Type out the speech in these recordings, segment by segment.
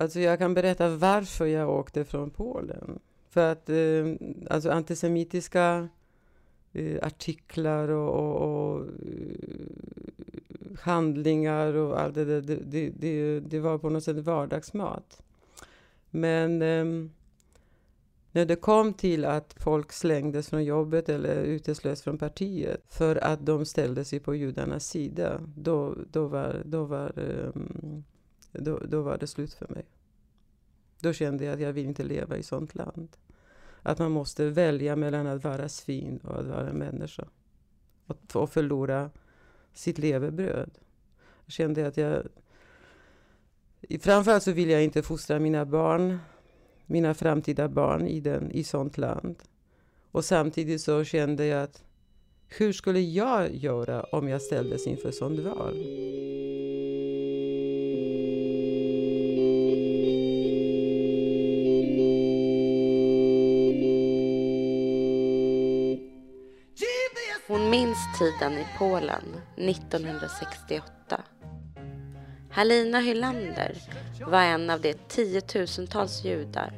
Alltså jag kan berätta varför jag åkte från Polen. För att eh, alltså antisemitiska eh, artiklar och, och, och eh, handlingar och allt det där, det, det, det, det, var på något sätt vardagsmat. Men eh, när det kom till att folk slängdes från jobbet eller uteslöts från partiet för att de ställde sig på judarnas sida, då, då, var, då, var, ehm, då, då var det slut för mig. Då kände jag att jag vill inte leva i sånt land. Att man måste välja mellan att vara svin och att vara människa. Och, och förlora sitt levebröd. Jag kände att jag... Framförallt så vill jag inte fostra mina barn, mina framtida barn i, den, i sånt land. Och samtidigt så kände jag att hur skulle jag göra om jag ställdes inför sånt val? Hon minns tiden i Polen 1968. Halina Hylander var en av de tiotusentals judar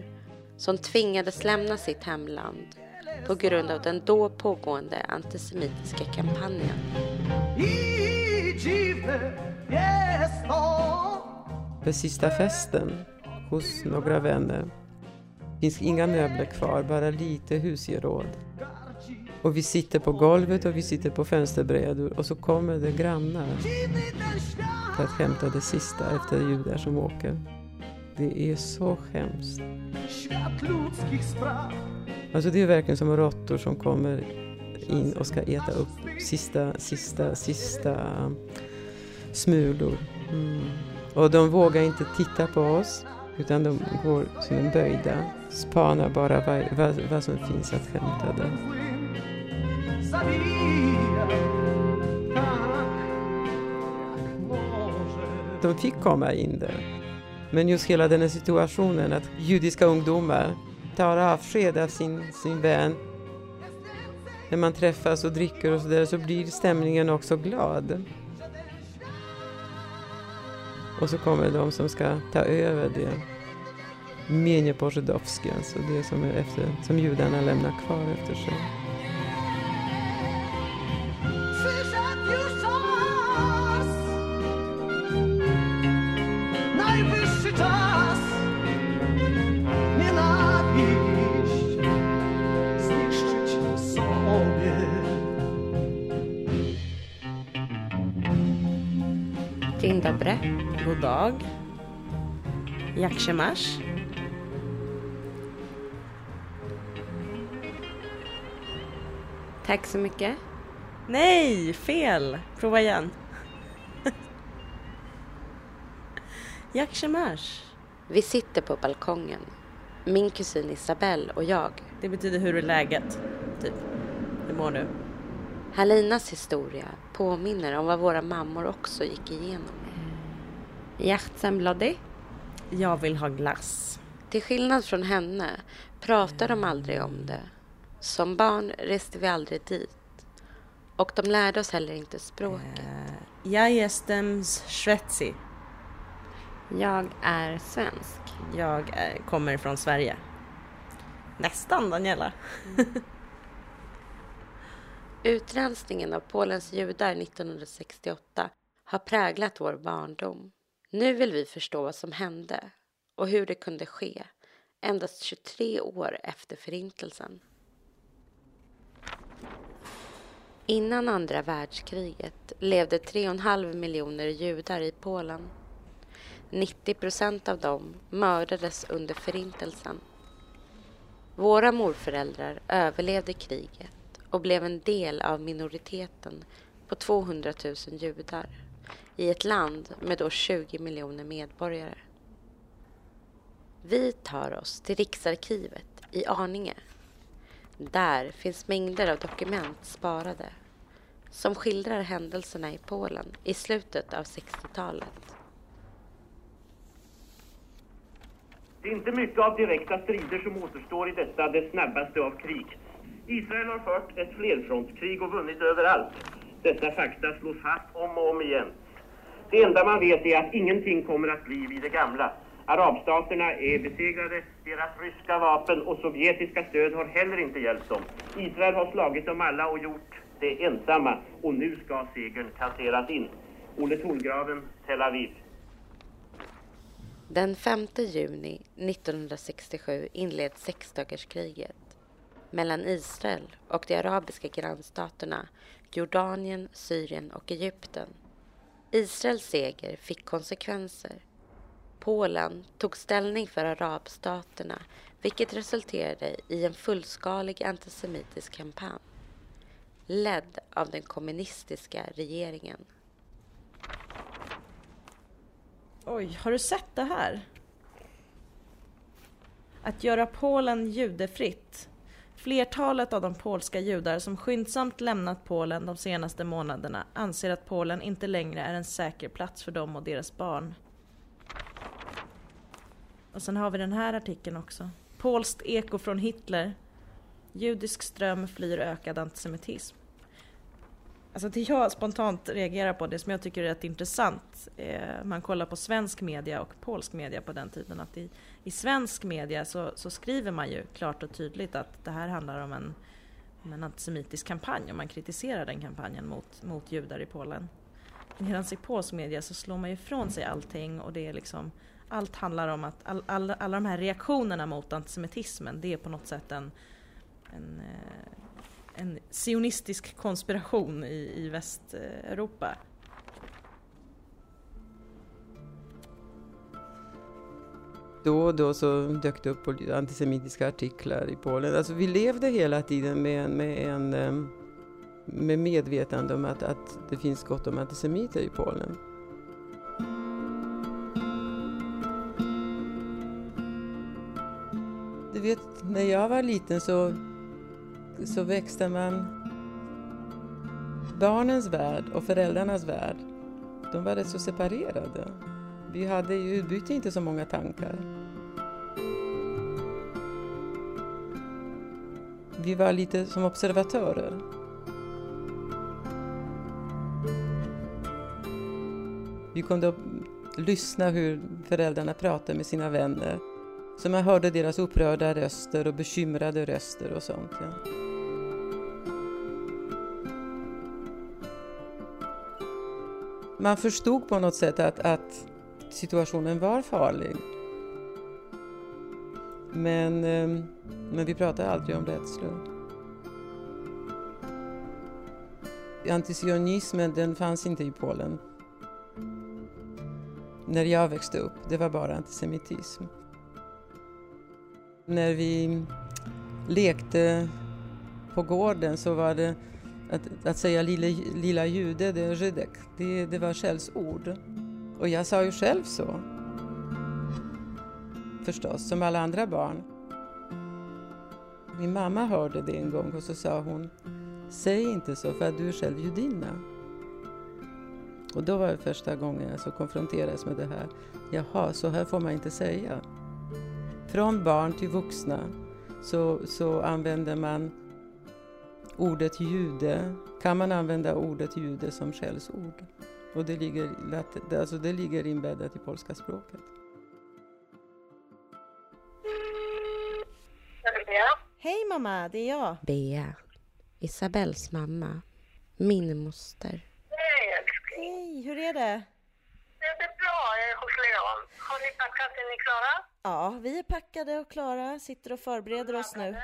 som tvingades lämna sitt hemland på grund av den då pågående antisemitiska kampanjen. För sista festen hos några vänner finns inga möbler kvar, bara lite husgeråd. Och vi sitter på golvet och vi sitter på fönsterbrädor och så kommer det grannar för att hämta det sista efter judar som åker. Det är så hemskt. Alltså det är verkligen som råttor som kommer in och ska äta upp sista, sista, sista smulor. Mm. Och de vågar inte titta på oss utan de går som en böjda, spanar bara vad, vad, vad som finns att hämta där. De fick komma in där. Men just hela den här situationen att judiska ungdomar tar avsked av sin, sin vän. När man träffas och dricker och sådär så blir stämningen också glad. Och så kommer de som ska ta över det. Menje Porzydowski, alltså det som, är efter, som judarna lämnar kvar efter sig. Dobry. God dag. Masz? Tack så mycket. Nej, fel! Prova igen. Masz? Vi sitter på balkongen. Min kusin Isabelle och jag. Det betyder hur är läget? Typ. Hur mår du? Halinas historia påminner om vad våra mammor också gick igenom. Hjärtsembloddy. Jag vill ha glass. Till skillnad från henne pratar de aldrig om det. Som barn reste vi aldrig dit. Och de lärde oss heller inte språket. Uh, jag jestem Schwetzi. Jag är svensk. Jag är, kommer från Sverige. Nästan, Daniela. Utrensningen av Polens judar 1968 har präglat vår barndom. Nu vill vi förstå vad som hände och hur det kunde ske endast 23 år efter Förintelsen. Innan andra världskriget levde 3,5 miljoner judar i Polen. 90 procent av dem mördades under Förintelsen. Våra morföräldrar överlevde kriget och blev en del av minoriteten på 200 000 judar i ett land med då 20 miljoner medborgare. Vi tar oss till Riksarkivet i Arninge. Där finns mängder av dokument sparade som skildrar händelserna i Polen i slutet av 60-talet. Det är inte mycket av direkta strider som återstår i detta det snabbaste av krig. Israel har fört ett flerfrontskrig och vunnit överallt. Dessa fakta slås fast om och om igen. Det enda man vet är att ingenting kommer att bli vid det gamla. Arabstaterna är besegrade, deras ryska vapen och sovjetiska stöd har heller inte hjälpt dem. Israel har slagit dem alla och gjort det ensamma och nu ska segern kasseras in. Olle Tolgraven, Tel Aviv. Den 5 juni 1967 inleds sexdagarskriget mellan Israel och de arabiska grannstaterna Jordanien, Syrien och Egypten. Israels seger fick konsekvenser. Polen tog ställning för arabstaterna vilket resulterade i en fullskalig antisemitisk kampanj ledd av den kommunistiska regeringen. Oj, har du sett det här? Att göra Polen judefritt. Flertalet av de polska judar som skyndsamt lämnat Polen de senaste månaderna anser att Polen inte längre är en säker plats för dem och deras barn. Och sen har vi den här artikeln också. Polskt eko från Hitler. Judisk ström flyr ökad antisemitism. Alltså det jag spontant reagerar på, det som jag tycker är rätt intressant, eh, man kollar på svensk media och polsk media på den tiden, att i, i svensk media så, så, skriver man ju klart och tydligt att det här handlar om en, om en antisemitisk kampanj och man kritiserar den kampanjen mot, mot judar i Polen. Medan i polsk media så slår man ju ifrån sig allting och det är liksom allt handlar om att all, all, alla de här reaktionerna mot antisemitismen, det är på något sätt en, en eh, en sionistisk konspiration i, i Västeuropa. Då och då så dök det upp antisemitiska artiklar i Polen. Alltså vi levde hela tiden med, med en ehm, med medvetande om att, att det finns gott om antisemiter i Polen. Du vet, när jag var liten så så växte man... Barnens värld och föräldrarnas värld, de var rätt så separerade. Vi hade ju utbyte, inte så många tankar. Vi var lite som observatörer. Vi kunde lyssna hur föräldrarna pratade med sina vänner. Så man hörde deras upprörda röster och bekymrade röster och sånt. Ja. Man förstod på något sätt att, att situationen var farlig. Men, ehm, men vi pratade aldrig om rädslor. Antisionismen den fanns inte i Polen. När jag växte upp, det var bara antisemitism. När vi lekte på gården så var det att, att säga lilla, lilla jude, det är żydek, det, det var skällsord. Och jag sa ju själv så. Förstås, som alla andra barn. Min mamma hörde det en gång och så sa hon Säg inte så för att du är själv judinna. Och då var det första gången jag så konfronterades med det här. Jaha, så här får man inte säga. Från barn till vuxna så, så använder man ordet jude, kan man använda ordet jude som skällsord. Och det ligger, alltså det ligger inbäddat i polska språket. Hej mamma, det är jag. Bea. Isabells mamma. Min moster. Hej älskling. Hej, hur är det? Det är bra, jag är hos Leon. Har ni packat? Är ni klara? Ja, vi är packade och klara. Sitter och förbereder oss nu.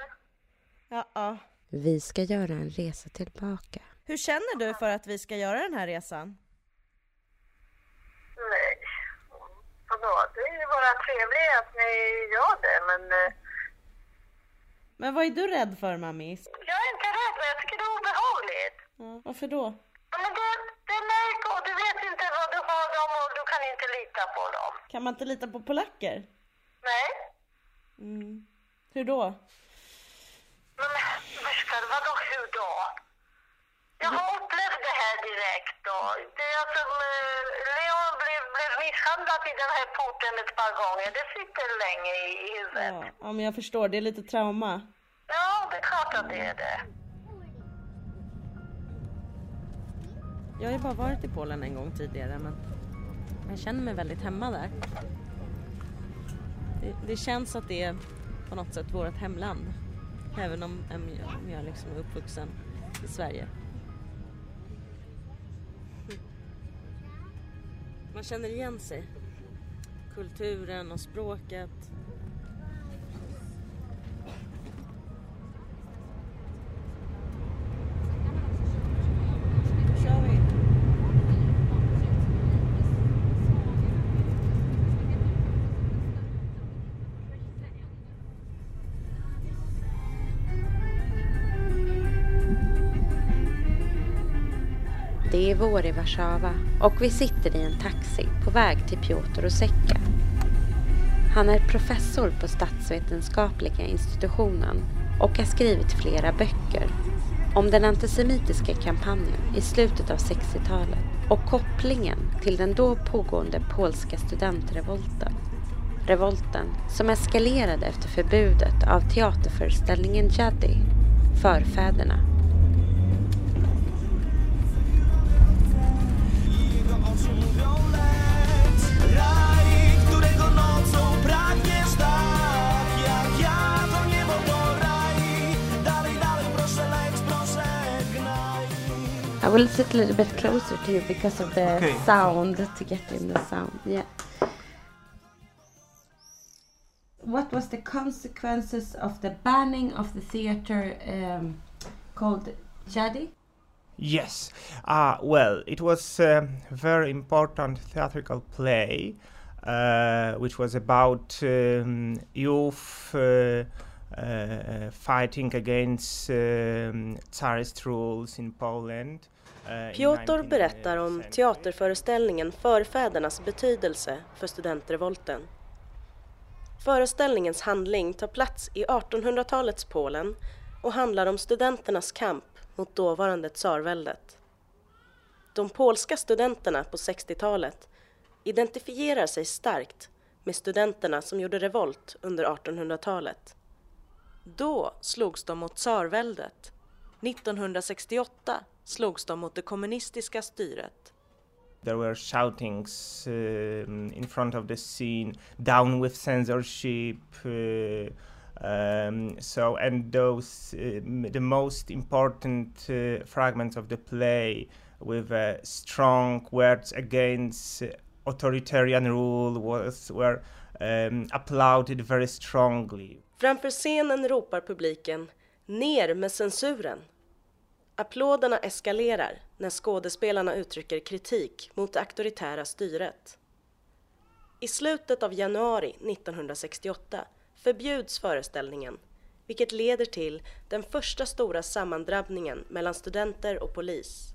Ja, ja. Vi ska göra en resa tillbaka. Hur känner du för att vi ska göra den här resan? Nej, vadå? Det är ju bara trevligt att ni gör det, men... Eh, men vad är du rädd för, mammis? Jag är inte rädd, men jag tycker det är obehagligt. Ja, varför då? men det, det är märk och du vet inte vad du har dem och du kan inte lita på dem. Kan man inte lita på polacker? Nej. Mm. Hur då? Men Viktor, vadå hur då? Jag har upplevt det här direkt då. Det är alltså, Leon blev, blev misshandlad i den här porten ett par gånger. Det sitter länge i, i huvudet. Ja, ja, men jag förstår. Det är lite trauma. Ja, det är klart att det är det. Jag har ju bara varit i Polen en gång tidigare, men jag känner mig väldigt hemma där. det, det känns att det är på något sätt vårt hemland. Även om, om jag liksom är uppvuxen i Sverige. Man känner igen sig. Kulturen och språket. Vår i Warszawa och vi sitter i en taxi på väg till Piotr Oseka. Han är professor på statsvetenskapliga institutionen och har skrivit flera böcker om den antisemitiska kampanjen i slutet av 60-talet och kopplingen till den då pågående polska studentrevolten. Revolten som eskalerade efter förbudet av teaterföreställningen Jaddy, Förfäderna will sit a little bit closer to you because of the Okay. sound to get in the sound. Yeah. What was the consequences of the banning of the theater um, called Jadi? Yes. Uh, well, it was a very important theatrical play, uh, which was about um, youth uh, uh, fighting against um, Tsarist rules in Poland. In Piotr berättar om 1970. teaterföreställningen Förfädernas betydelse för studentrevolten. Föreställningens handling tar plats i 1800-talets Polen och handlar om studenternas kamp mot dåvarande tsarväldet. De polska studenterna på 60-talet identifierar sig starkt med studenterna som gjorde revolt under 1800-talet. Då slogs de mot tsarväldet 1968 slogs de mot det kommunistiska styret. There were shoutings um, in front of the scene, down with censorship. Uh, um, so, and those, um, the most important uh, fragments of the play with uh, strong words against authoritarian rule was were um, applauded very strongly. Framför scenen ropar publiken ”Ner med censuren!” Applåderna eskalerar när skådespelarna uttrycker kritik mot det auktoritära styret. I slutet av januari 1968 förbjuds föreställningen, vilket leder till den första stora sammandrabbningen mellan studenter och polis.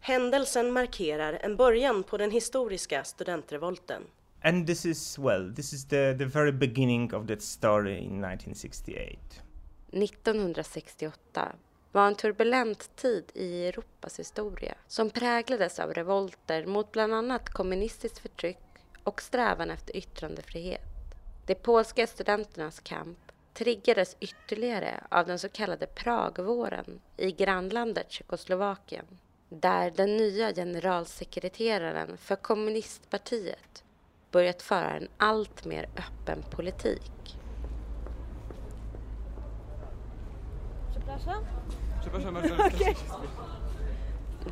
Händelsen markerar en början på den historiska studentrevolten. And this is, well, this is the, the very beginning of that story in 1968. 1968 var en turbulent tid i Europas historia som präglades av revolter mot bland annat kommunistiskt förtryck och strävan efter yttrandefrihet. De polska studenternas kamp triggades ytterligare av den så kallade Pragvåren i grannlandet Tjeckoslovakien där den nya generalsekreteraren för kommunistpartiet börjat föra en allt mer öppen politik.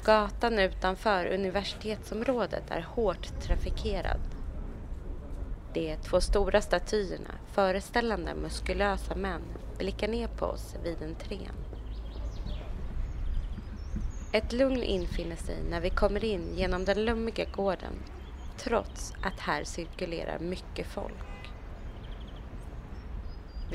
Gatan utanför universitetsområdet är hårt trafikerad. De två stora statyerna föreställande muskulösa män blickar ner på oss vid entrén. Ett lugn infinner sig när vi kommer in genom den lummiga gården trots att här cirkulerar mycket folk.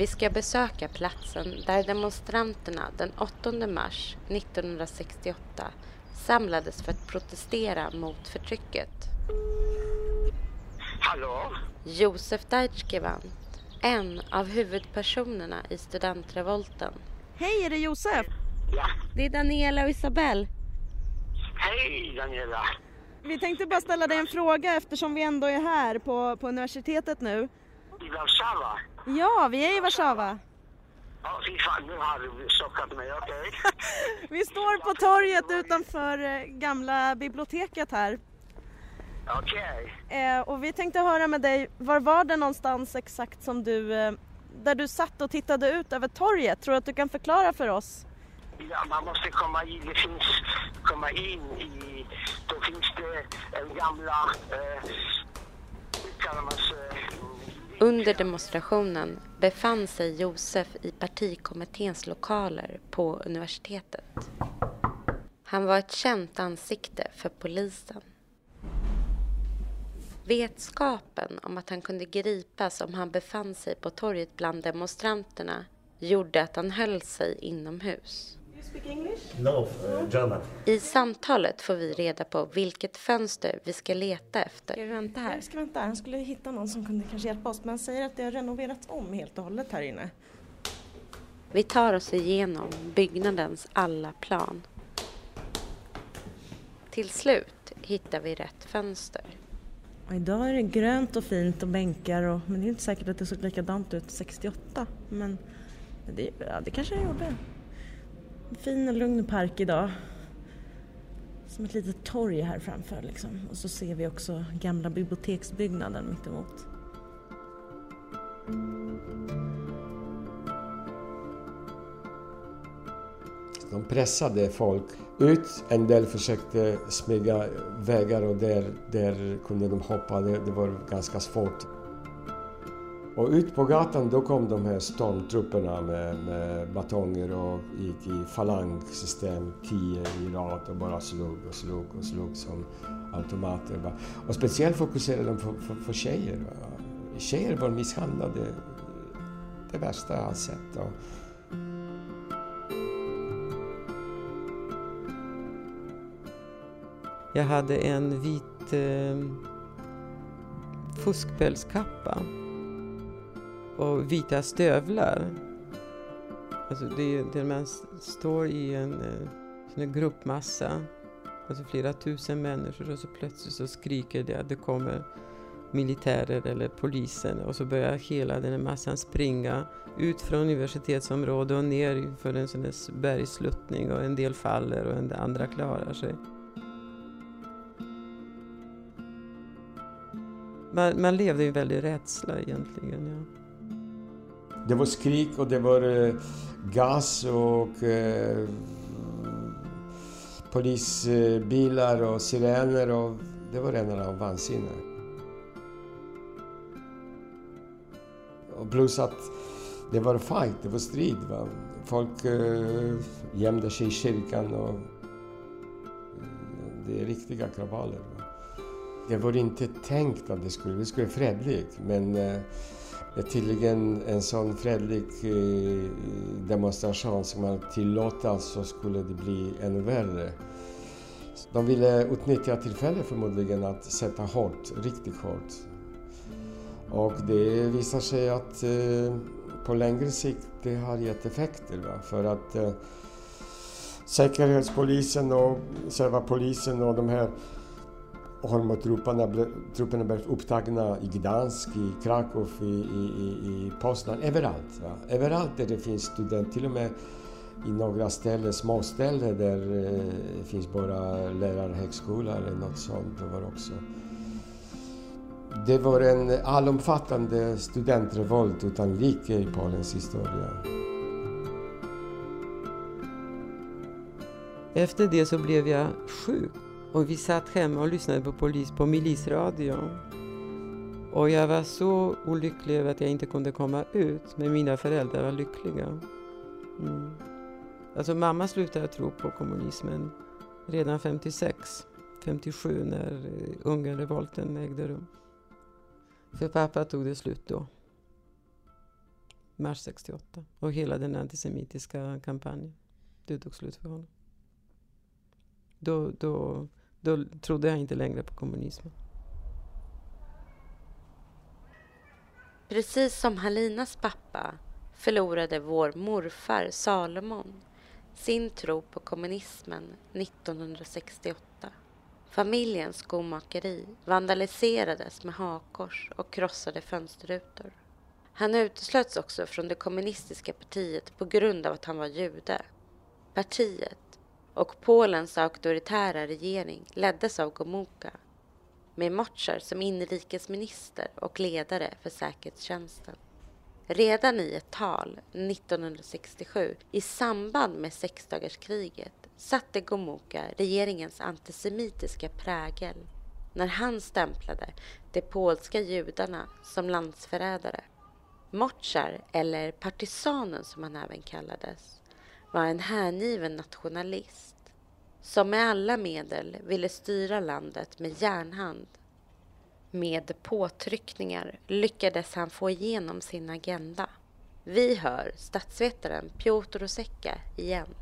Vi ska besöka platsen där demonstranterna den 8 mars 1968 samlades för att protestera mot förtrycket. Hallå? Josef Deitschgewand, en av huvudpersonerna i studentrevolten. Hej, är det Josef? Ja. Det är Daniela och Isabelle. Hej Daniela. Vi tänkte bara ställa dig en fråga eftersom vi ändå är här på, på universitetet nu. I Warszawa? Ja, vi är i Warszawa. Ja, fy fan, nu har du chockat mig. Okej. Vi står på torget utanför eh, gamla biblioteket här. Okej. Eh, och vi tänkte höra med dig, var var det någonstans exakt som du, eh, där du satt och tittade ut över torget? Tror du att du kan förklara för oss? Ja, man måste komma in. Det finns, komma in i... Då finns det en gamla... Eh, hur kallar man sig? Under demonstrationen befann sig Josef i partikommitténs lokaler på universitetet. Han var ett känt ansikte för polisen. Vetskapen om att han kunde gripas om han befann sig på torget bland demonstranterna gjorde att han höll sig inomhus. No, uh, German. I samtalet får vi reda på vilket fönster vi ska leta efter. Ska vi vänta här? Ska vänta, han skulle hitta någon som kunde kanske hjälpa oss men han säger att det har renoverats om helt och hållet här inne. Vi tar oss igenom byggnadens alla plan. Till slut hittar vi rätt fönster. Och idag är det grönt och fint och bänkar och, men det är inte säkert att det såg likadant ut 68. Men det, ja, det kanske det gjorde. Fin och lugn park idag. Som ett litet torg här framför liksom. Och så ser vi också gamla biblioteksbyggnaden mittemot. De pressade folk ut. En del försökte smyga vägar och där, där kunde de hoppa. Det, det var ganska svårt. Och ut på gatan då kom de här stormtrupperna med, med batonger och gick i falangsystem, tio i rad och bara slog och slog och slog som automater. Och speciellt fokuserade de på, på, på tjejer. Tjejer var misshandlade. Det värsta jag har sett. Och, Jag hade en vit eh, fuskpälskappa och vita stövlar. Alltså det där man står i en eh, en gruppmassa, alltså flera tusen människor och så plötsligt så skriker det att det kommer militärer eller polisen och så börjar hela den här massan springa ut från universitetsområdet och ner för en sån bergsluttning och en del faller och en del andra klarar sig. Man, man levde i en väldig rädsla egentligen. Ja. Det var skrik och det var eh, gas och eh, polisbilar och sirener och det var rena rama vansinne. Och plus att det var fight, det var strid. Va? Folk eh, gömde sig i kyrkan och eh, det är riktiga kravaller. Va? Det var inte tänkt att det skulle, det skulle vara fredligt men eh, det är tydligen en sån fredlig eh, demonstration som man tillåtas så alltså skulle det bli ännu värre. De ville utnyttja tillfället förmodligen att sätta hårt, riktigt hårt. Och det visar sig att eh, på längre sikt det har gett effekter. Va? För att eh, Säkerhetspolisen och själva polisen och de här Hormotrupperna blev, trupperna blev upptagna i Gdansk, i Krakow, i, i, i, i Poznan, överallt. Ja. Överallt där det finns studenter, till och med i några ställen, småställen där det finns bara lärarhögskola eller något sånt. Det var också. Det var en allomfattande studentrevolt utan like i Polens historia. Efter det så blev jag sjuk och vi satt hemma och lyssnade på polis på milisradion. Och jag var så olycklig över att jag inte kunde komma ut, men mina föräldrar var lyckliga. Mm. Alltså mamma slutade tro på kommunismen redan 56, 57 när eh, Ungernrevolten ägde rum. För pappa tog det slut då. Mars 68. Och hela den antisemitiska kampanjen. Det tog slut för honom. Då, då, då trodde jag inte längre på kommunismen. Precis som Halinas pappa förlorade vår morfar Salomon sin tro på kommunismen 1968. Familjens skomakeri vandaliserades med hakkors och krossade fönsterrutor. Han uteslöts också från det kommunistiska partiet på grund av att han var jude. Partiet och Polens auktoritära regering leddes av Gomułka. med Motschar som inrikesminister och ledare för säkerhetstjänsten. Redan i ett tal 1967 i samband med sexdagarskriget satte Gomułka regeringens antisemitiska prägel när han stämplade de polska judarna som landsförrädare. Motschar, eller partisanen som han även kallades, var en hängiven nationalist som med alla medel ville styra landet med järnhand. Med påtryckningar lyckades han få igenom sin agenda. Vi hör statsvetaren Piotr Osecka igen.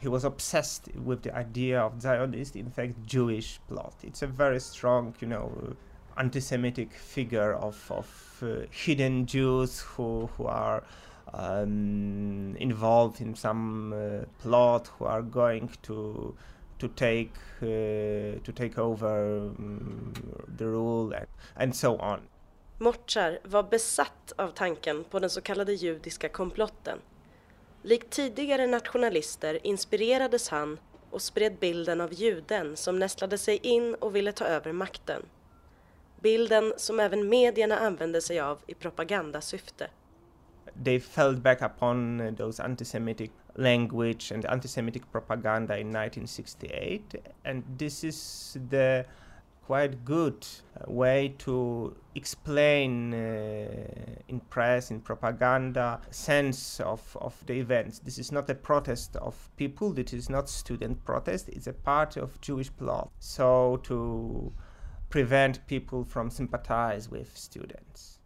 he was obsessed with the idea of Zionist, in fact, Jewish plot. It's a very strong, you know, anti-Semitic figure of, of uh, hidden Jews who, who are um, involved in some uh, plot, who are going to to take uh, to take over um, the rule and, and so on. Motschar var besatt av tanken på den så kallade judiska komplotten. Likt tidigare nationalister inspirerades han och spred bilden av juden som nästlade sig in och ville ta över makten. Bilden som även medierna använde sig av i propagandasyfte. They fell back upon uh, those anti-Semitic language and anti-Semitic propaganda in 1968, and this is the quite good uh, way to explain uh, in press in propaganda sense of, of the events. This is not a protest of people this is not student protest it's a part of jewish plot so to prevent people from sympathize with students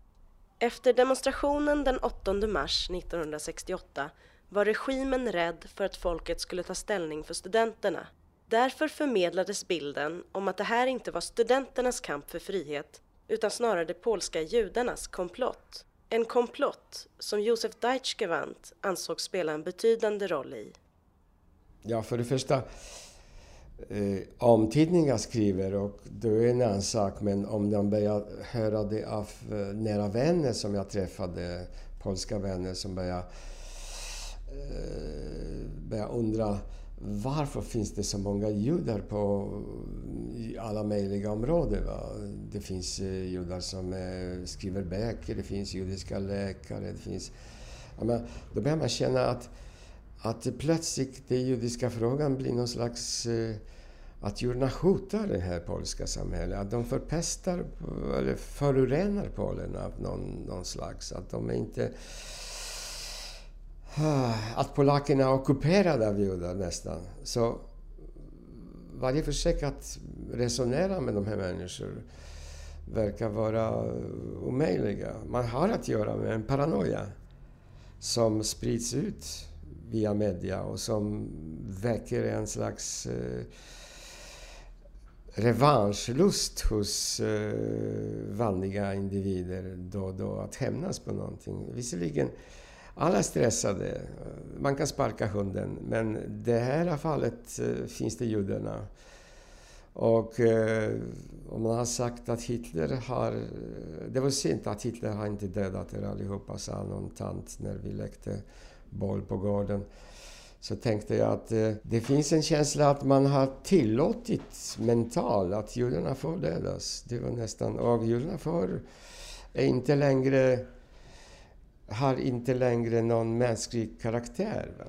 Efter demonstrationen den 8 mars 1968 var regimen rädd för att folket skulle ta ställning för studenterna. Därför förmedlades bilden om att det här inte var studenternas kamp för frihet utan snarare de polska judarnas komplott. En komplott som Josef Deichgewand ansåg spela en betydande roll i. Ja, för det första, eh, om tidningar skriver och det är en annan sak, men om de börjar höra det av eh, nära vänner som jag träffade, polska vänner som börjar, eh, börjar undra varför finns det så många judar på alla möjliga områden? Va? Det finns eh, judar som eh, skriver böcker, det finns judiska läkare, det finns... Ja, men, då börjar man känna att, att plötsligt den judiska frågan blir någon slags... Eh, att judarna hotar det här polska samhället, att de förpestar eller förorenar Polen av någon, någon slags, att de är inte ah, att polackerna är ockuperade av judar nästan. Så varje försök att resonera med de här människorna verkar vara omöjliga. Man har att göra med en paranoia som sprids ut via media och som väcker en slags eh, revanschlust hos eh, vanliga individer då och då att hämnas på någonting. Visserligen alla är stressade. Man kan sparka hunden. Men i det här fallet eh, finns det judarna. Och eh, om man har sagt att Hitler har... Det var synd att Hitler har inte dödat er allihopa, sa någon tant när vi lekte boll på gården. Så tänkte jag att eh, det finns en känsla att man har tillåtit mentalt att judarna får dödas. Det var nästan... Och judarna får... är inte längre har inte längre någon mänsklig karaktär. Va?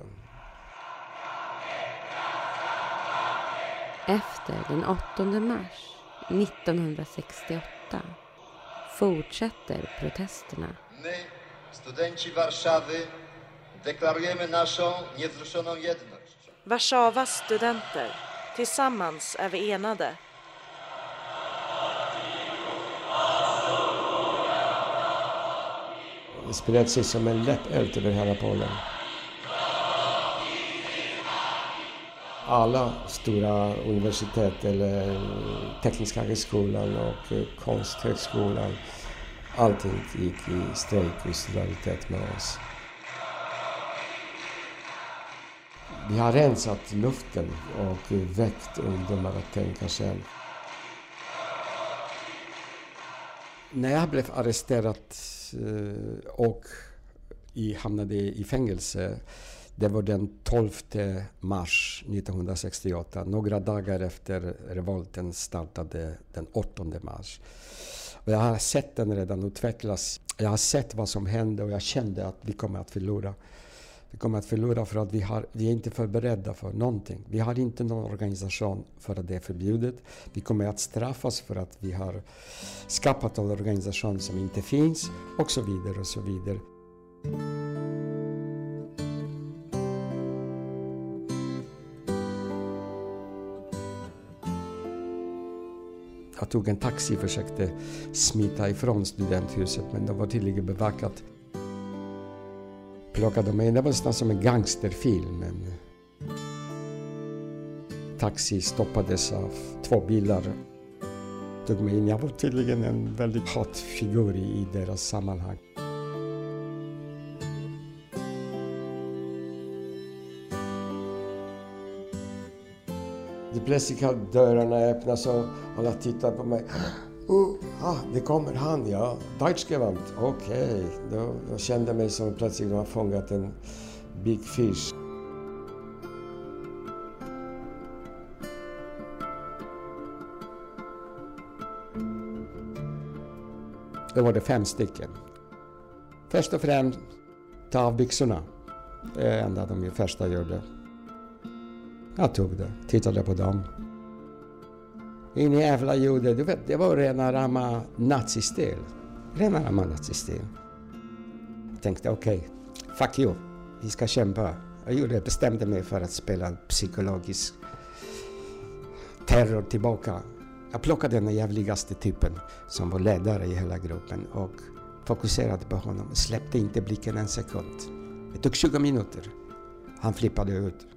Efter den 8 mars 1968 fortsätter protesterna. My, studenci Warszawy, deklarujemy naszą niewzruszoną jedność. Warszawas studenter. Tillsammans är vi enade. Det spred sig som en läppeld över hela Polen. Alla stora universitet, eller Tekniska högskolan och eh, Konsthögskolan, allting gick i strejk i solidaritet med oss. Vi har rensat luften och väckt ungdomar att tänka själv. När jag blev arresterad eh, och hamnade i fängelse Det var den 12 mars 1968, några dagar efter revolten startade den 8 mars. Och jag har sett den redan utvecklas. Jag har sett vad som hände och jag kände att vi kommer att förlora. Vi kommer att förlora för att vi, har, vi är inte förberedda för någonting. Vi har inte någon organisation för att det är förbjudet. Vi kommer att straffas för att vi har skapat en organisation som inte finns och så vidare och så vidare. Jag tog en taxi och försökte smita ifrån studenthuset men det var tydligen bevakat. Plockade mig, det var nästan som en gangsterfilm. En taxi stoppades av två bilar. Tog mig in. Jag var tydligen en väldigt hot figur i deras sammanhang. Plötsligt har dörrarna öppnas och alla tittar på mig. Oh, ah, det kommer han, ja. Deutschgewand. Okej. Okay. Då, då kände jag mig som plötsligt har fångat en big fish. Då var det fem stycken. Först och främst, ta av byxorna. Det är det enda de första gjorde. Jag tog det, tittade på dem. En jävla jude, du vet, det var rena rama nazistil. Rena rama nazistil. Jag tänkte okej, okay, fuck you, vi ska kämpa. Jag gjorde, bestämde mig för att spela psykologisk terror tillbaka. Jag plockade den jävligaste typen som var ledare i hela gruppen och fokuserade på honom. Släppte inte blicken en sekund. Det tog 20 minuter. Han flippade ut.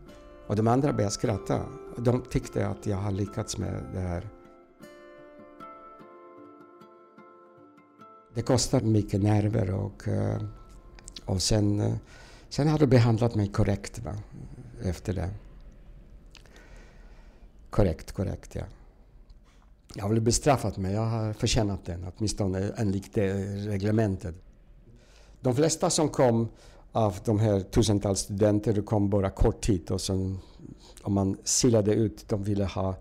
Och de andra började skratta. De tyckte att jag har lyckats med det här. Det kostar mycket nerver och, eh, och sen, eh, sen har de behandlat mig korrekt va? efter det. Korrekt, korrekt ja. Jag har väl bestraffat mig, jag har förtjänat den, åtminstone enligt det reglementet. De flesta som kom av de här tusentals studenter kom bara kort tid och sen om man silade ut, de ville ha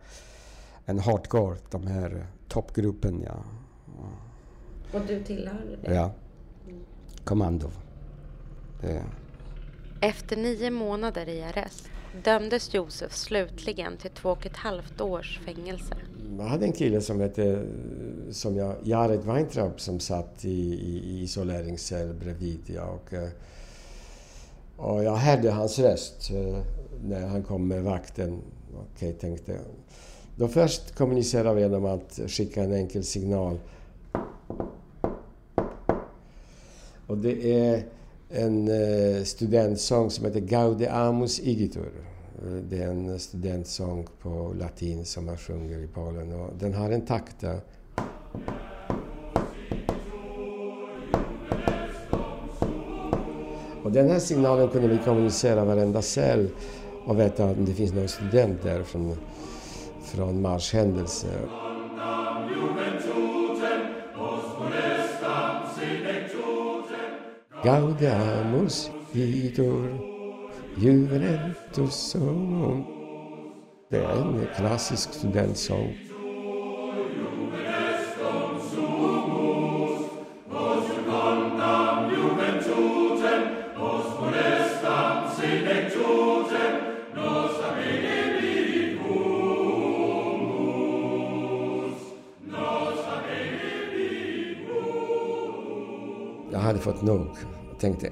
en hardcore, de här toppgruppen. Ja. Och du tillhörde det? Ja. Kommando. Det. Efter nio månader i arrest dömdes Josef slutligen till två och ett halvt års fängelse. Jag hade en kille som hette som jag, Jared Weintraub som satt i, i, i isoleringscell bredvid. Ja, och, och jag hörde hans röst eh, när han kom med vakten. Okej, okay, tänkte jag. Då först kommunicerar vi genom att skicka en enkel signal. Och det är en eh, studentsång som heter Gaude Amus Igitur. Eh, det är en studentsång på latin som man sjunger i Polen och den har en takt där. Och den här signalen kunde vi kommunicera varenda cell och veta om det finns någon student där från, från marschhändelse. Gaudiamus idur juventus Det är en klassisk studentsång. Nog. Jag tänkte,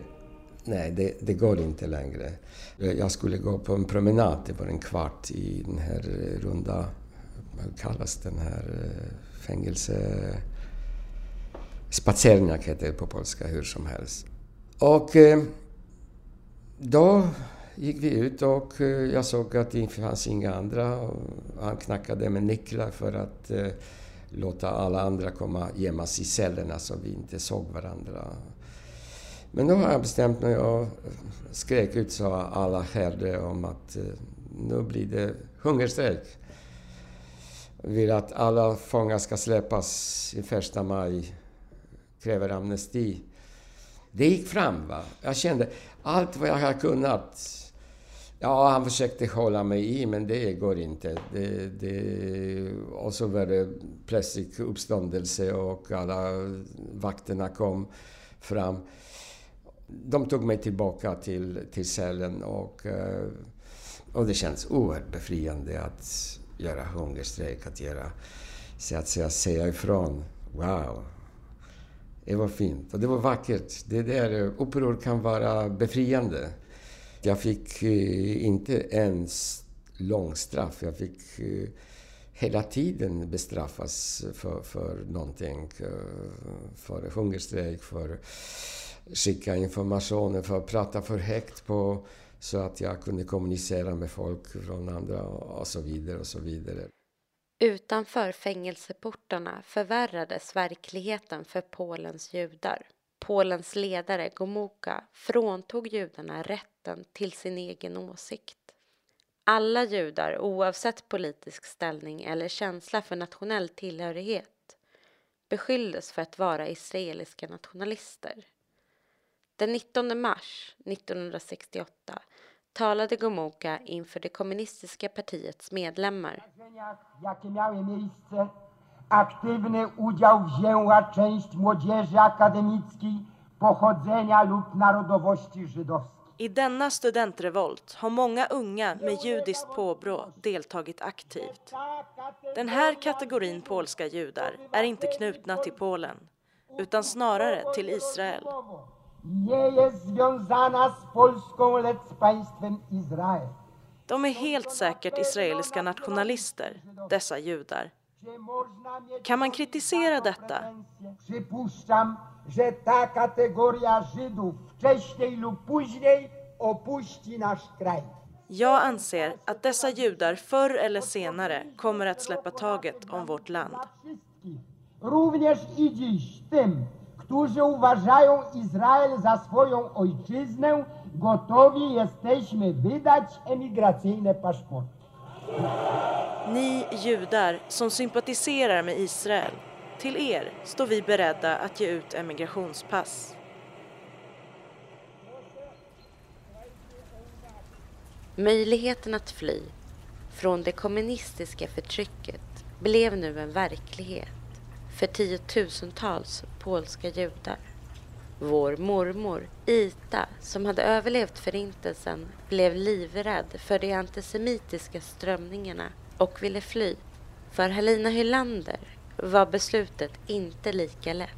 nej, det, det, går inte längre. Jag skulle gå på en promenad, det var en kvart i den här runda, vad kallas den här eh, fängelse... Spacernjak heter det på polska, hur som helst. Och eh, då gick vi ut och eh, jag såg att det fanns inga andra. Han knackade med nycklar för att låta alla andra komma gömmas i cellerna så vi inte såg varandra. Men då har jag bestämt mig och skrek ut så alla herde om att eh, nu blir det hungerstrejk. Jag vill att alla fångar ska släppas i första maj. Kräver amnesti. det gick fram. Va? Jag kände allt vad jag har kunnat. Ja, han försökte hålla mig i, men det går inte. Det, det, och så var det plötsligt uppståndelse och alla vakterna kom fram. De tog mig tillbaka till, till cellen och, eh, och det känns oerhört befriande att göra hungerstrejk, att göra, så att säga, säga ifrån. Wow! Det var fint och det var vackert. Det där uppror kan vara befriande. Jag fick eh, inte ens långstraff. Jag fick eh, hela tiden bestraffas för, för någonting. För hungerstrejk, för skicka informationer, för att prata för högt på så att jag kunde kommunicera med folk från andra och så vidare och så vidare. Utanför fängelseportarna förvärrades verkligheten för Polens judar. Polens ledare Gomuka fråntog judarna rätten till sin egen åsikt. Alla judar, oavsett politisk ställning eller känsla för nationell tillhörighet, beskylldes för att vara israeliska nationalister. Den 19 mars 1968 talade Gomułka inför det kommunistiska partiets medlemmar. jakie miały miejsce, aktywny udział wzięła część młodzieży akademickiej pochodzenia lub narodowości żydowskiej. I denna studentrevolt har många unga med judiskt påbrå deltagit aktivt. Den här kategorin polska judar är inte knutna till Polen, utan snarare till Israel. Nie jest związana z Polską, lecz z państwem Izrael. De är helt säkert israeliska nationalister, dessa judar. Kan man kritisera detta? Przypuszczam, że ta kategoria Żydów wcześniej lub później opuści nasz kraj. Jag anser att dessa judar förr eller senare kommer att släppa taget om vårt land. Również i dziś tym, którzy uważają Izrael za swoją ojczyznę, gotowi jesteśmy wydać emigracyjne paszporty. Ni judar som sympatiserar med Israel, till er står vi beredda att ge ut emigrationspass. Möjligheten att fly från det kommunistiska förtrycket blev nu en verklighet för tiotusentals polska judar. Vår mormor Ita, som hade överlevt förintelsen, blev livrädd för de antisemitiska strömningarna och ville fly. För Helena Hylander var beslutet inte lika lätt.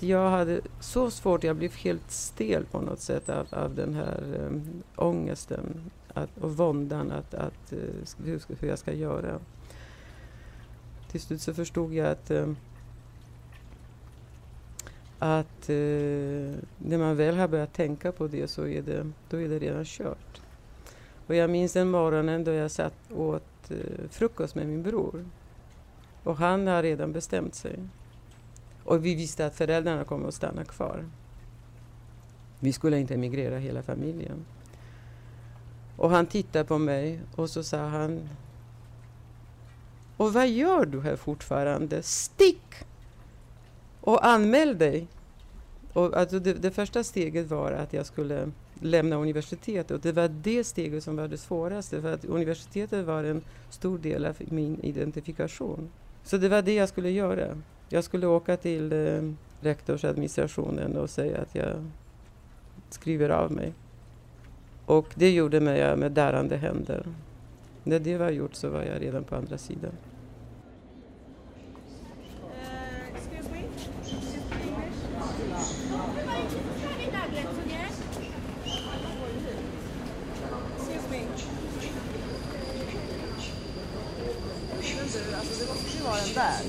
Jag hade så svårt, jag blev helt stel på något sätt av, av den här um, ångesten att, och våndan att, att, uh, hur, hur jag ska göra. Till slut så förstod jag att um, att eh, när man väl har börjat tänka på det så är det, då är det redan kört. Och jag minns den morgonen då jag satt och åt eh, frukost med min bror. Och han har redan bestämt sig. Och vi visste att föräldrarna kommer att stanna kvar. Vi skulle inte emigrera hela familjen. Och han tittade på mig och så sa han Och vad gör du här fortfarande? Stick! Och anmäl dig. Och alltså det, det, första steget var att jag skulle lämna universitetet och det var det steget som var det svåraste för att universitetet var en stor del av min identifikation. Så det var det jag skulle göra. Jag skulle åka till eh, rektorsadministrationen och säga att jag skriver av mig. Och det gjorde mig med darrande händer. När det var gjort så var jag redan på andra sidan. Alltså det måste ju vara den där.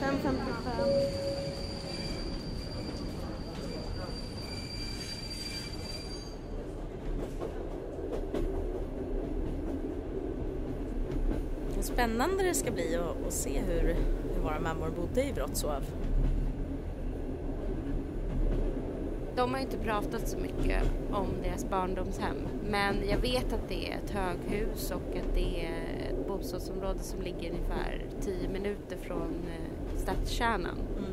5.55. Vad spännande det ska bli att, se hur, hur våra mammor bodde i Wrocław. De har inte pratat så mycket om deras barndomshem men jag vet att det är ett höghus och att det är ett bostadsområde som ligger ungefär 10 minuter från stadskärnan. Mm.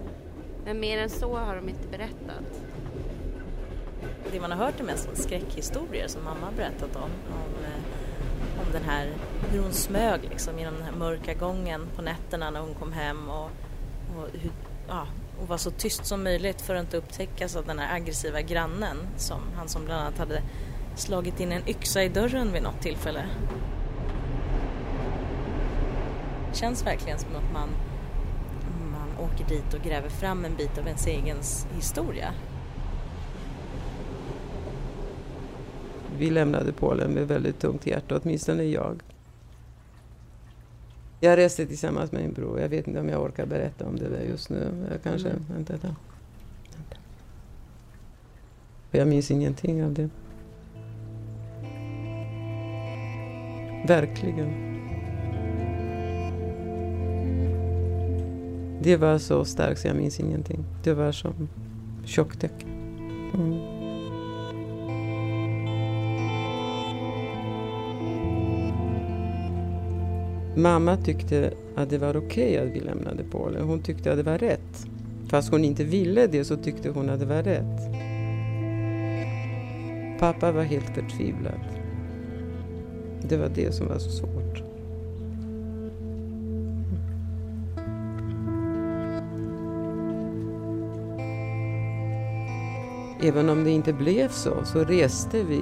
Men mer än så har de inte berättat. Det man har hört är mest skräckhistorier som mamma har berättat om. Eh, om den här, hur hon smög liksom genom den här mörka gången på nätterna när hon kom hem och, och, hur, ja, och var så tyst som möjligt för att inte upptäckas av den här aggressiva grannen. Som, han som bland annat hade slagit in en yxa i dörren vid något tillfälle. Det känns verkligen som att man, man åker dit och gräver fram en bit av ens egen historia. Vi lämnade Polen med väldigt tungt hjärta, åtminstone jag. Jag reste tillsammans med min bror. Jag vet inte om jag orkar berätta om det där just nu. Jag kanske... Mm. Vänta, vänta. Jag minns ingenting av det. Verkligen. Det var så starkt så jag minns ingenting. Det var som tjocktäcke. Mm. Mamma tyckte att det var okej att vi lämnade Polen. Hon tyckte att det var rätt. Fast hon inte ville det så tyckte hon att det var rätt. Pappa var helt förtvivlad. Det var det som var så svårt. Även om det inte blev så, så reste vi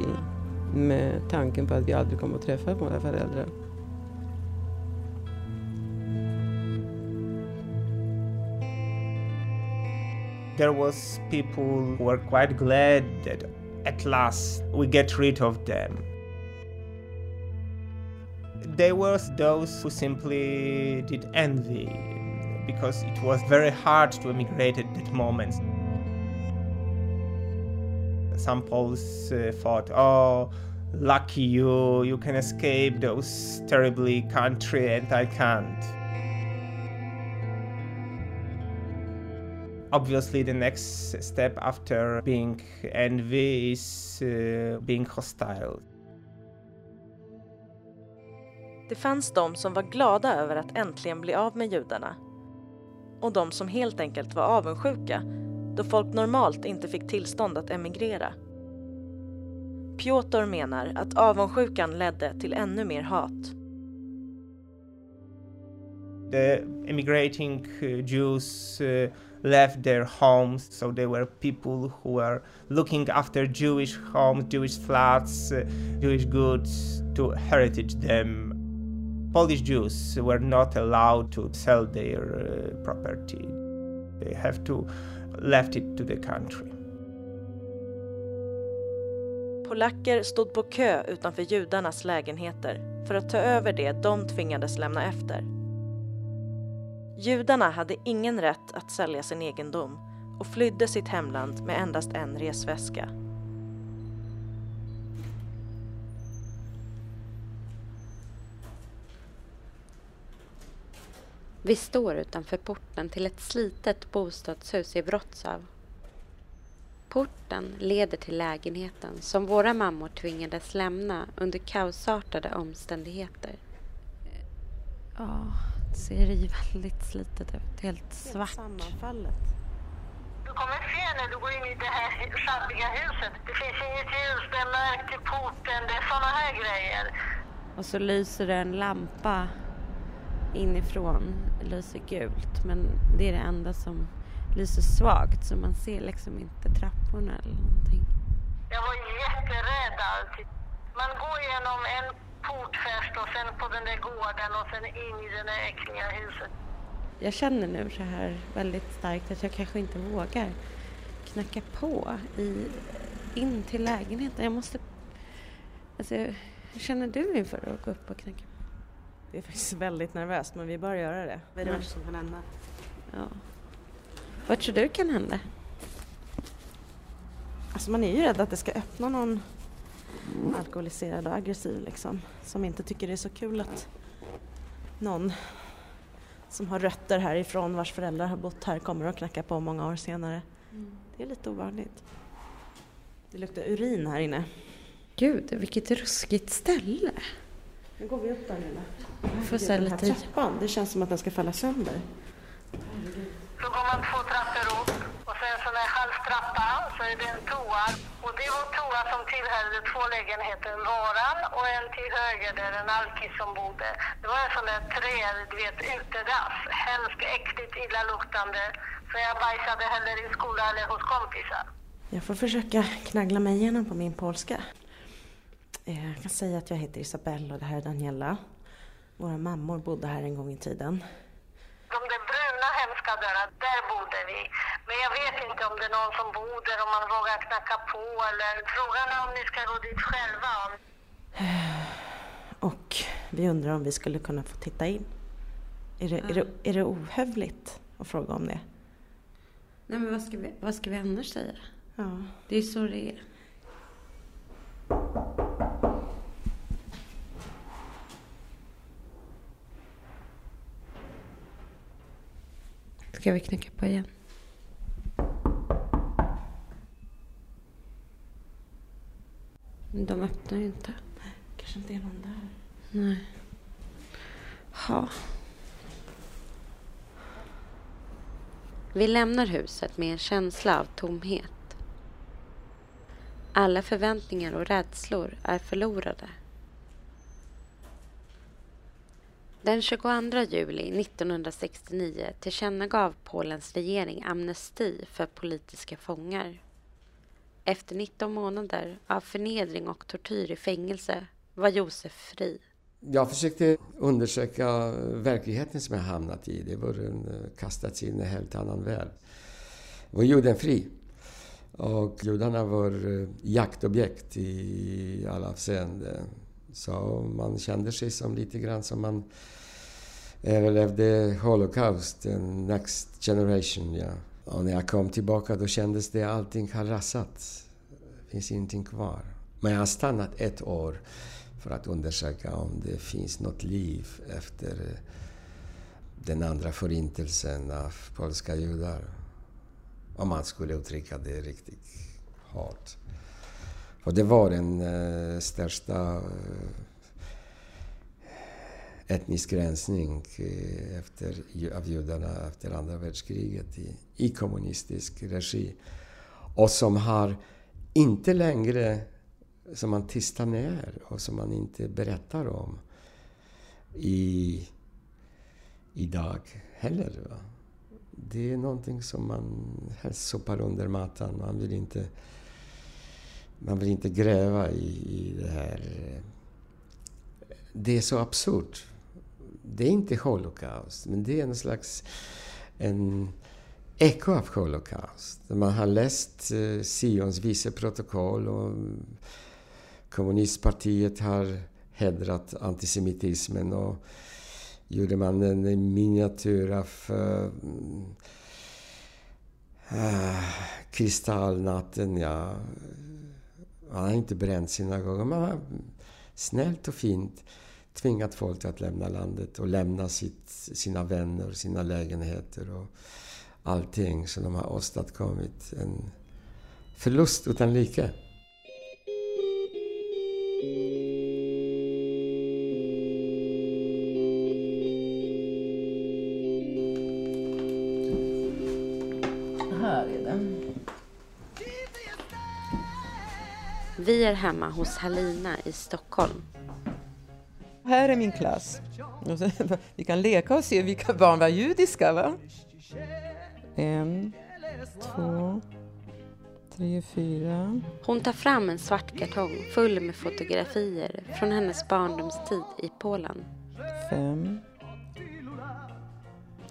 med tanken på att vi aldrig kommer att träffa våra föräldrar. There was people who were quite glad that at last we get rid of them. There were those who simply did envy because it was very hard to emigrate at that moment. Some Poles uh, thought, "Oh, lucky you! You can escape those terribly country, and I can't." Obviously the next step after being envy is uh, being hostile. Det fanns de som var glada över att äntligen bli av med judarna. Och de som helt enkelt var avundsjuka då folk normalt inte fick tillstånd att emigrera. Piotr menar att avundsjukan ledde till ännu mer hat. The immigrating uh, Jews uh, left their homes, so there were people who were looking after Jewish homes, Jewish flats, uh, Jewish goods to heritage them. Polish Jews were not allowed to sell their uh, property. They have to left it to the country. Polacker stod på kö utanför judarnas lägenheter för att ta över det de tvingades lämna efter. Judarna hade ingen rätt att sälja sin egendom och flydde sitt hemland med endast en resväska. Vi står utanför porten till ett slitet bostadshus i Wrocław. Porten leder till lägenheten som våra mammor tvingades lämna under kaosartade omständigheter. Ja, det ser ju väldigt slitet ut. Helt svart. Sammanfallet. Du kommer se när du går in i det här sjabbiga huset. Det finns inget ljus, det är mörkt i porten, det är såna här grejer. Och så lyser det en lampa inifrån. Lyser gult, men det är det enda som lyser svagt så man ser liksom inte trapporna eller någonting. Jag var jätterädd alltid. Man går genom en portfäst och sen på den där gården och sen in i det där äckliga huset. Jag känner nu så här väldigt starkt att jag kanske inte vågar knacka på i, in till lägenheten. Jag måste... Alltså, hur känner du inför att gå upp och knacka på? Det är faktiskt väldigt nervöst men vi bara göra det. Vad är det värsta som kan hända? Ja. Vad tror du kan hända? Alltså man är ju rädd att det ska öppna någon alkoholiserad och aggressiv liksom. Som inte tycker det är så kul att någon som har rötter härifrån vars föräldrar har bott här kommer och knackar på många år senare. Det är lite ovanligt. Det luktar urin här inne. Gud, vilket ruskigt ställe. Nu går vi upp där Nilla. Får se Den här lite... trappan, det känns som att den ska falla sönder. Så går man två en så är det en toa. Och det var toa som tillhörde två lägenheter. Våran och en till höger där en alkis som bodde. Det var en sån där trä, du vet, utedass. Hemskt äckligt illaluktande. Så jag bajsade heller i skolan eller hos kompisar. Jag får försöka knaggla mig igenom på min polska. Eh, Jag kan säga att jag heter Isabelle och det här är Daniela. Våra mammor bodde här en gång i tiden. De där dörrarna, där bodde vi. Men jag vet inte om det är någon som bor där, om man vågar knacka på eller frågan är om ni ska gå dit själva. Och vi undrar om vi skulle kunna få titta in. Är det, är det, är det ohövligt att fråga om det? Nej, men vad ska vi, vad ska vi annars säga? Ja. Det är ju så det är. Ska vi knacka på igen? De öppnar ju inte. Kanske inte är någon där. Nej. Ja. Vi lämnar huset med en känsla av tomhet. Alla förväntningar och rädslor är förlorade. Den 22 juli 1969 tillkännagav Polens regering amnesti för politiska fångar. Efter 19 månader av förnedring och tortyr i fängelse var Josef fri. Jag försökte undersöka verkligheten som jag hamnat i. Det var en, eh, kastats in i en helt annan värld. Jag var judenfri. Och judarna var eh, jaktobjekt i alla avseenden. Så man kände sig som lite grann som man överlevde Holocaust, next generation. Ja. Och när jag kom tillbaka då kändes det att allting har rasat. Det finns ingenting kvar. Men jag har stannat ett år för att undersöka om det finns något liv efter den andra förintelsen av polska judar. Om man skulle uttrycka det riktigt hårt. Och det var den eh, största eh, etnisk rensning eh, efter, av judarna efter andra världskriget i, i kommunistisk regi. Och som har inte längre, som man tystar ner och som man inte berättar om i, idag heller. Va? Det är någonting som man helst sopar under mattan. Man vill inte, man vill inte gräva i, i det här. Det är så absurt. Det är inte Holocaust, men det är en slags en eko av Holocaust. Man har läst eh, Sions viceprotokoll och kommunistpartiet har hedrat antisemitismen och gjorde man en miniatyr av eh, ah, kristallnatten. Ja. Man har inte bränt synagogan. Man har snällt och fint tvingat folk att lämna landet och lämna sitt, sina vänner, sina lägenheter och allting. Så de har åstadkommit en förlust utan like. Här är den. Vi är hemma hos Halina i Stockholm. Här är min klass. Vi kan leka och se vilka barn var judiska. Va? En, två, tre, fyra. Hon tar fram en svart kartong full med fotografier från hennes barndomstid i Polen. fem,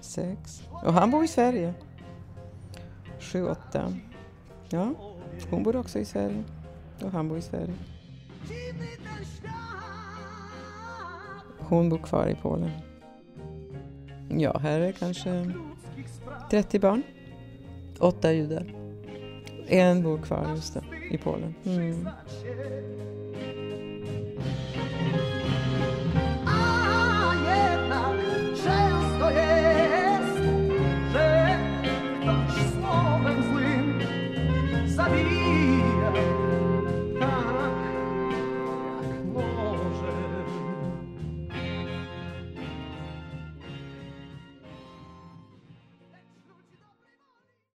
sex. Och han bor i Sverige. Sju, åtta. Ja, hon bor också i Sverige. Och han bor i Sverige. Hon bor kvar i Polen. Ja, här är kanske 30 barn. Åtta judar. En bor kvar just det, i Polen. Mm.